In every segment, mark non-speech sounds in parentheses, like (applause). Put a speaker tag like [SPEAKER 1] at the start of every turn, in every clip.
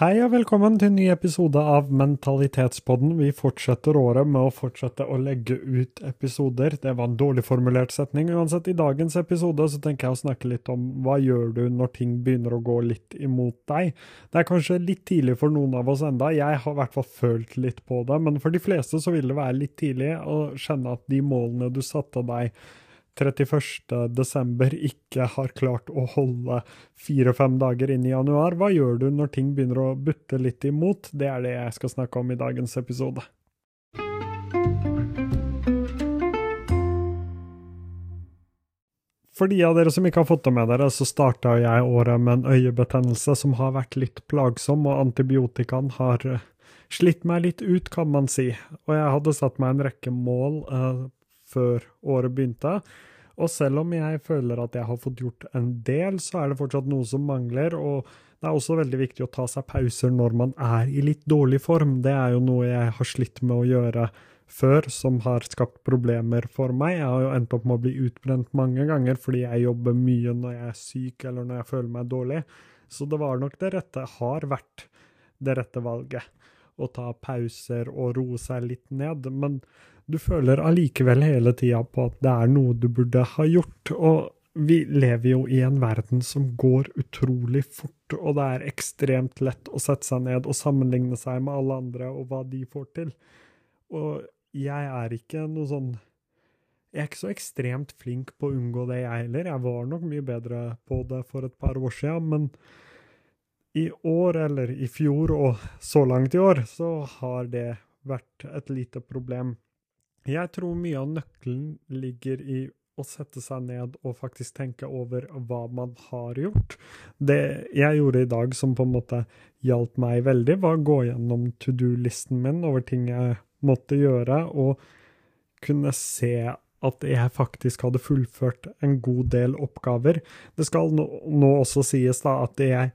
[SPEAKER 1] Hei og velkommen til en ny episode av Mentalitetspodden. Vi fortsetter året med å fortsette å legge ut episoder. Det var en dårlig formulert setning. Uansett, i dagens episode så tenker jeg å snakke litt om hva gjør du når ting begynner å gå litt imot deg. Det er kanskje litt tidlig for noen av oss enda. Jeg har i hvert fall følt litt på det, men for de fleste så vil det være litt tidlig å kjenne at de målene du satte deg 31.12. ikke har klart å holde fire-fem dager inn i januar. Hva gjør du når ting begynner å butte litt imot? Det er det jeg skal snakke om i dagens episode. For de av dere som ikke har fått det med dere, så starta jeg året med en øyebetennelse som har vært litt plagsom, og antibiotikaen har slitt meg litt ut, kan man si. Og jeg hadde satt meg en rekke mål eh, før året begynte. Og selv om jeg føler at jeg har fått gjort en del, så er det fortsatt noe som mangler. Og det er også veldig viktig å ta seg pauser når man er i litt dårlig form. Det er jo noe jeg har slitt med å gjøre før, som har skapt problemer for meg. Jeg har jo endt opp med å bli utbrent mange ganger fordi jeg jobber mye når jeg er syk eller når jeg føler meg dårlig. Så det var nok det rette, har vært det rette valget. Å ta pauser og roe seg litt ned. Men du føler allikevel hele tida på at det er noe du burde ha gjort. Og vi lever jo i en verden som går utrolig fort, og det er ekstremt lett å sette seg ned og sammenligne seg med alle andre og hva de får til. Og jeg er ikke noe sånn Jeg er ikke så ekstremt flink på å unngå det, jeg heller. Jeg var nok mye bedre på det for et par år siden, men i år, eller i fjor og så langt i år, så har det vært et lite problem. Jeg tror mye av nøkkelen ligger i å sette seg ned og faktisk tenke over hva man har gjort. Det jeg gjorde i dag som på en måte hjalp meg veldig, var å gå gjennom to do-listen min over ting jeg måtte gjøre, og kunne se at jeg faktisk hadde fullført en god del oppgaver. Det skal nå, nå også sies da at jeg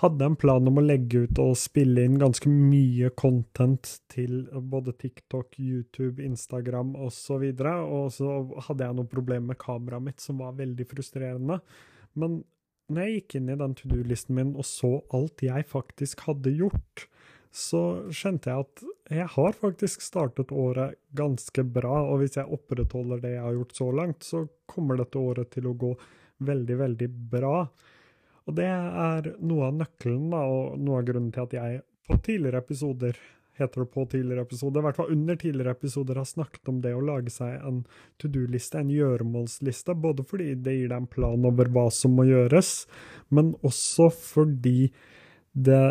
[SPEAKER 1] hadde en plan om å legge ut og spille inn ganske mye content til både TikTok, YouTube, Instagram osv., og, så og så hadde jeg noen problemer med kameraet mitt som var veldig frustrerende. Men når jeg gikk inn i den to do-listen min og så alt jeg faktisk hadde gjort, så skjønte jeg at jeg har faktisk startet året ganske bra, og hvis jeg opprettholder det jeg har gjort så langt, så kommer dette året til å gå veldig, veldig bra. Og det er noe av nøkkelen, da, og noe av grunnen til at jeg på tidligere episoder heter det på tidligere episoder, i hvert fall under tidligere episoder, har snakket om det å lage seg en to do-liste, en gjøremålsliste, både fordi det gir deg en plan over hva som må gjøres, men også fordi det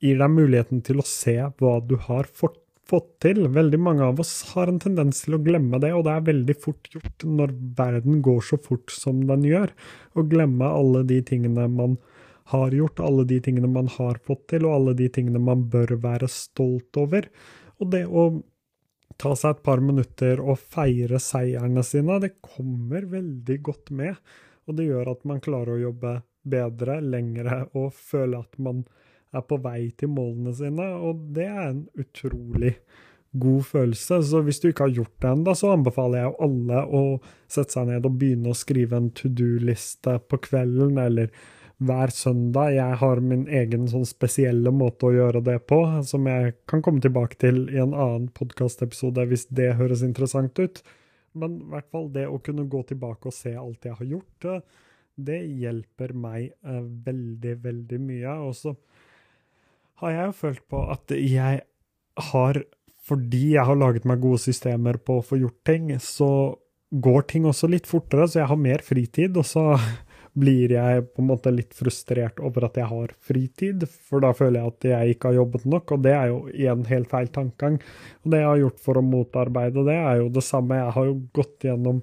[SPEAKER 1] gir deg muligheten til å se hva du har fått fått til. Veldig mange av oss har en tendens til å glemme det, og det er veldig fort gjort når verden går så fort som den gjør, å glemme alle de tingene man har gjort, alle de tingene man har fått til, og alle de tingene man bør være stolt over. Og det å ta seg et par minutter og feire seierne sine, det kommer veldig godt med. Og det gjør at man klarer å jobbe bedre, lengre, og føle at man er på vei til målene sine, og det er en utrolig god følelse. Så hvis du ikke har gjort det ennå, så anbefaler jeg alle å sette seg ned og begynne å skrive en to do-liste på kvelden, eller hver søndag. Jeg har min egen sånn spesielle måte å gjøre det på, som jeg kan komme tilbake til i en annen podkastepisode hvis det høres interessant ut. Men i hvert fall det å kunne gå tilbake og se alt jeg har gjort, det hjelper meg eh, veldig, veldig mye. Og så har jeg jo følt på at jeg har Fordi jeg har laget meg gode systemer på å få gjort ting, så går ting også litt fortere, så jeg har mer fritid. Og så (laughs) blir jeg på en måte litt frustrert over at jeg har fritid, for da føler jeg at jeg ikke har jobbet nok, og det er jo igjen helt feil tankegang. Og det jeg har gjort for å motarbeide det, er jo det samme. Jeg har jo gått gjennom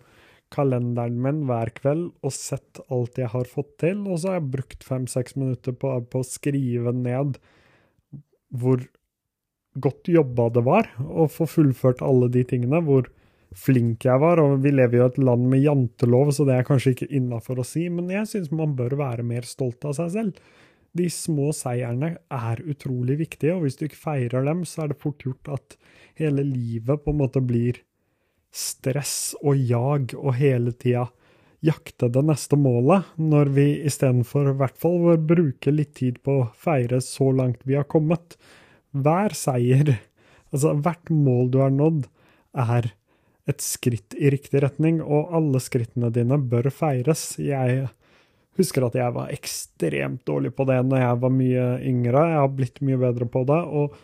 [SPEAKER 1] kalenderen min hver kveld og sett alt jeg har fått til, og så har jeg brukt fem-seks minutter på, på å skrive ned hvor godt jobba det var å få fullført alle de tingene, hvor flink jeg var. Og vi lever jo i et land med jantelov, så det er kanskje ikke innafor å si, men jeg syns man bør være mer stolt av seg selv. De små seierne er utrolig viktige, og hvis du ikke feirer dem, så er det fort gjort at hele livet på en måte blir stress og jag og hele tida jakte det neste målet, når vi istedenfor i hvert fall bør bruke litt tid på å feire så langt vi har kommet. Hver seier, (laughs) altså hvert mål du har nådd, er et skritt i riktig retning, og alle skrittene dine bør feires. Jeg husker at jeg var ekstremt dårlig på det når jeg var mye yngre. Jeg har blitt mye bedre på det. Og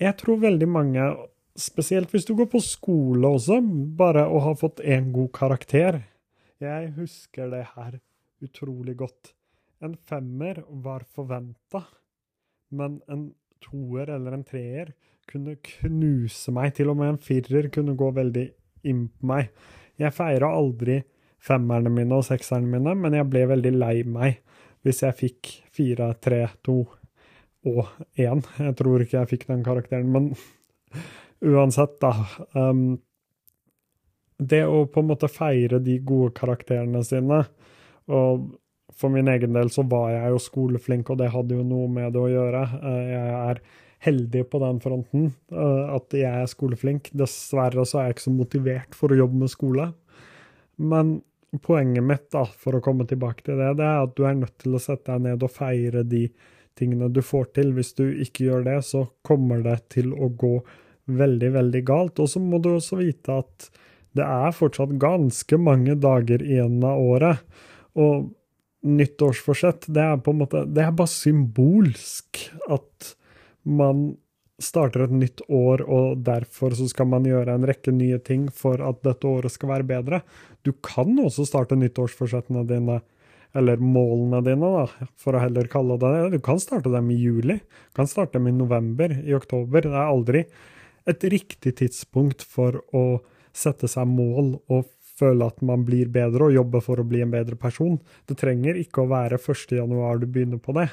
[SPEAKER 1] jeg tror veldig mange, spesielt hvis du går på skole også, bare å ha fått én god karakter Jeg husker det her utrolig godt. En femmer var forventa, men en toer eller en treer kunne knuse meg. Til og med en firer kunne gå veldig inn på meg. Jeg feira aldri femmerne mine og sekserne mine, men jeg ble veldig lei meg hvis jeg fikk fire, tre, to og én. Jeg tror ikke jeg fikk den karakteren, men (laughs) uansett, da. Um, det å på en måte feire de gode karakterene sine og for min egen del så var jeg jo skoleflink, og det hadde jo noe med det å gjøre. Uh, jeg er heldig på den fronten, uh, at jeg er skoleflink. Dessverre så er jeg ikke så motivert for å jobbe med skole. Men poenget mitt, da, for å komme tilbake til det, det er at du er nødt til å sette deg ned og feire de tingene du får til. Hvis du ikke gjør det, så kommer det til å gå veldig, veldig galt. Og så må du også vite at det er fortsatt ganske mange dager igjen av året. Og nyttårsforsett, det er på en måte Det er bare symbolsk at man starter et nytt år, og derfor så skal man gjøre en rekke nye ting for at dette året skal være bedre. Du kan også starte nyttårsforsettene dine, eller målene dine, da, for å heller kalle det det. Du kan starte dem i juli, du kan starte dem i november, i oktober. Det er aldri et riktig tidspunkt for å sette seg mål og føle at man blir bedre og jobbe for å bli en bedre person. Det trenger ikke å være 1.1 du begynner på det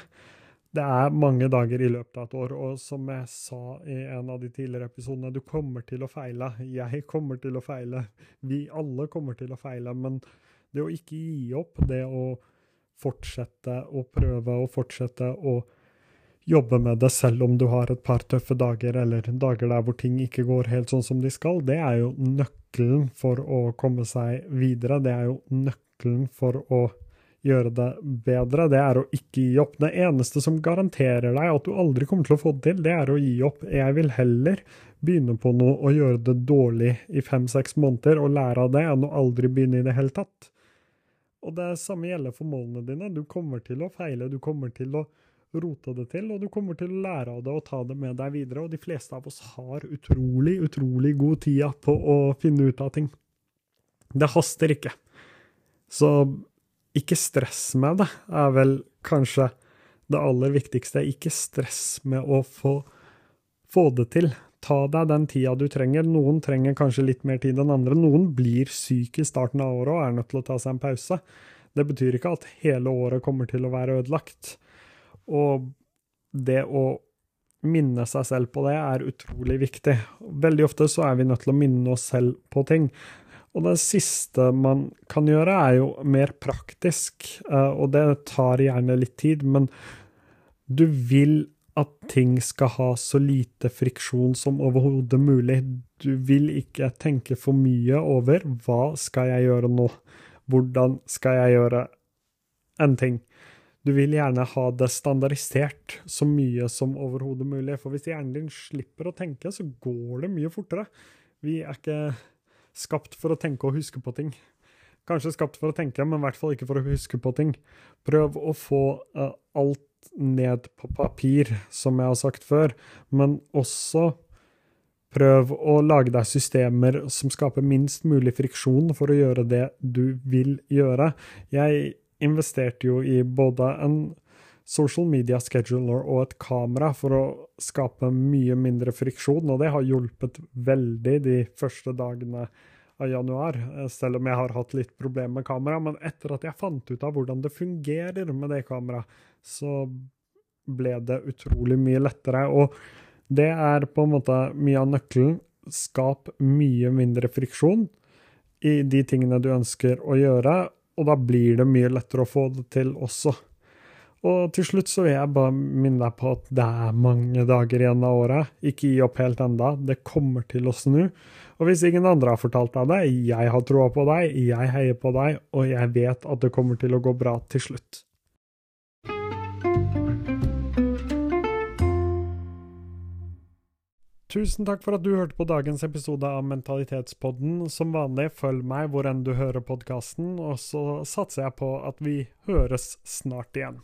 [SPEAKER 1] det er mange dager i løpet av et år, og som jeg sa i en av de tidligere episodene, du kommer til å feile. Jeg kommer til å feile. Vi alle kommer til å feile. Men det å ikke gi opp, det å fortsette å prøve og fortsette å jobbe med det selv om du har et par tøffe dager, eller dager der hvor ting ikke går helt sånn som de skal, det er jo nøkkelen for å komme seg videre. Det er jo nøkkelen for å gjøre det bedre, det er å ikke gi opp. Det eneste som garanterer deg at du aldri kommer til å få det til, det er å gi opp. Jeg vil heller begynne på noe og gjøre det dårlig i fem-seks måneder og lære av det, enn å aldri begynne i det hele tatt. Og det samme gjelder for målene dine. Du kommer til å feile, du kommer til å rote det til, og du kommer til å lære av det og ta det med deg videre. Og de fleste av oss har utrolig, utrolig god tid på å finne ut av ting. Det haster ikke. Så ikke stress med det, er vel kanskje det aller viktigste. Ikke stress med å få, få det til. Ta deg den tida du trenger. Noen trenger kanskje litt mer tid enn andre. Noen blir syk i starten av året og er nødt til å ta seg en pause. Det betyr ikke at hele året kommer til å være ødelagt. Og det å minne seg selv på det er utrolig viktig. Veldig ofte så er vi nødt til å minne oss selv på ting. Og det siste man kan gjøre, er jo mer praktisk, eh, og det tar gjerne litt tid, men du vil at ting skal ha så lite friksjon som overhodet mulig. Du vil ikke tenke for mye over hva skal jeg gjøre nå, hvordan skal jeg gjøre en ting. Du vil gjerne ha det standardisert så mye som overhodet mulig, for hvis hjernen din slipper å tenke, så går det mye fortere. Vi er ikke skapt for å tenke og huske på ting. Kanskje skapt for å tenke, men i hvert fall ikke for å huske på ting. Prøv å få uh, alt ned på papir, som jeg har sagt før, men også prøv å lage deg systemer som skaper minst mulig friksjon for å gjøre det du vil gjøre. Jeg investerte jo i både en social media scheduler og et kamera for å skape mye mindre friksjon, og det har hjulpet veldig de første dagene av januar, eh, selv om jeg har hatt litt problemer med kamera. Men etter at jeg fant ut av hvordan det fungerer med det kameraet, så ble det utrolig mye lettere. Og det er på en måte mye av nøkkelen. Skap mye mindre friksjon i de tingene du ønsker å gjøre, og da blir det mye lettere å få det til også. Og til slutt så vil jeg bare minne deg på at det er mange dager igjen av året. Ikke gi opp helt enda, det kommer til å snu. Og hvis ingen andre har fortalt deg det, jeg har troa på deg, jeg heier på deg, og jeg vet at det kommer til å gå bra til slutt. Tusen takk for at du hørte på dagens episode av Mentalitetspodden. Som vanlig, følg meg hvor enn du hører podkasten, og så satser jeg på at vi høres snart igjen.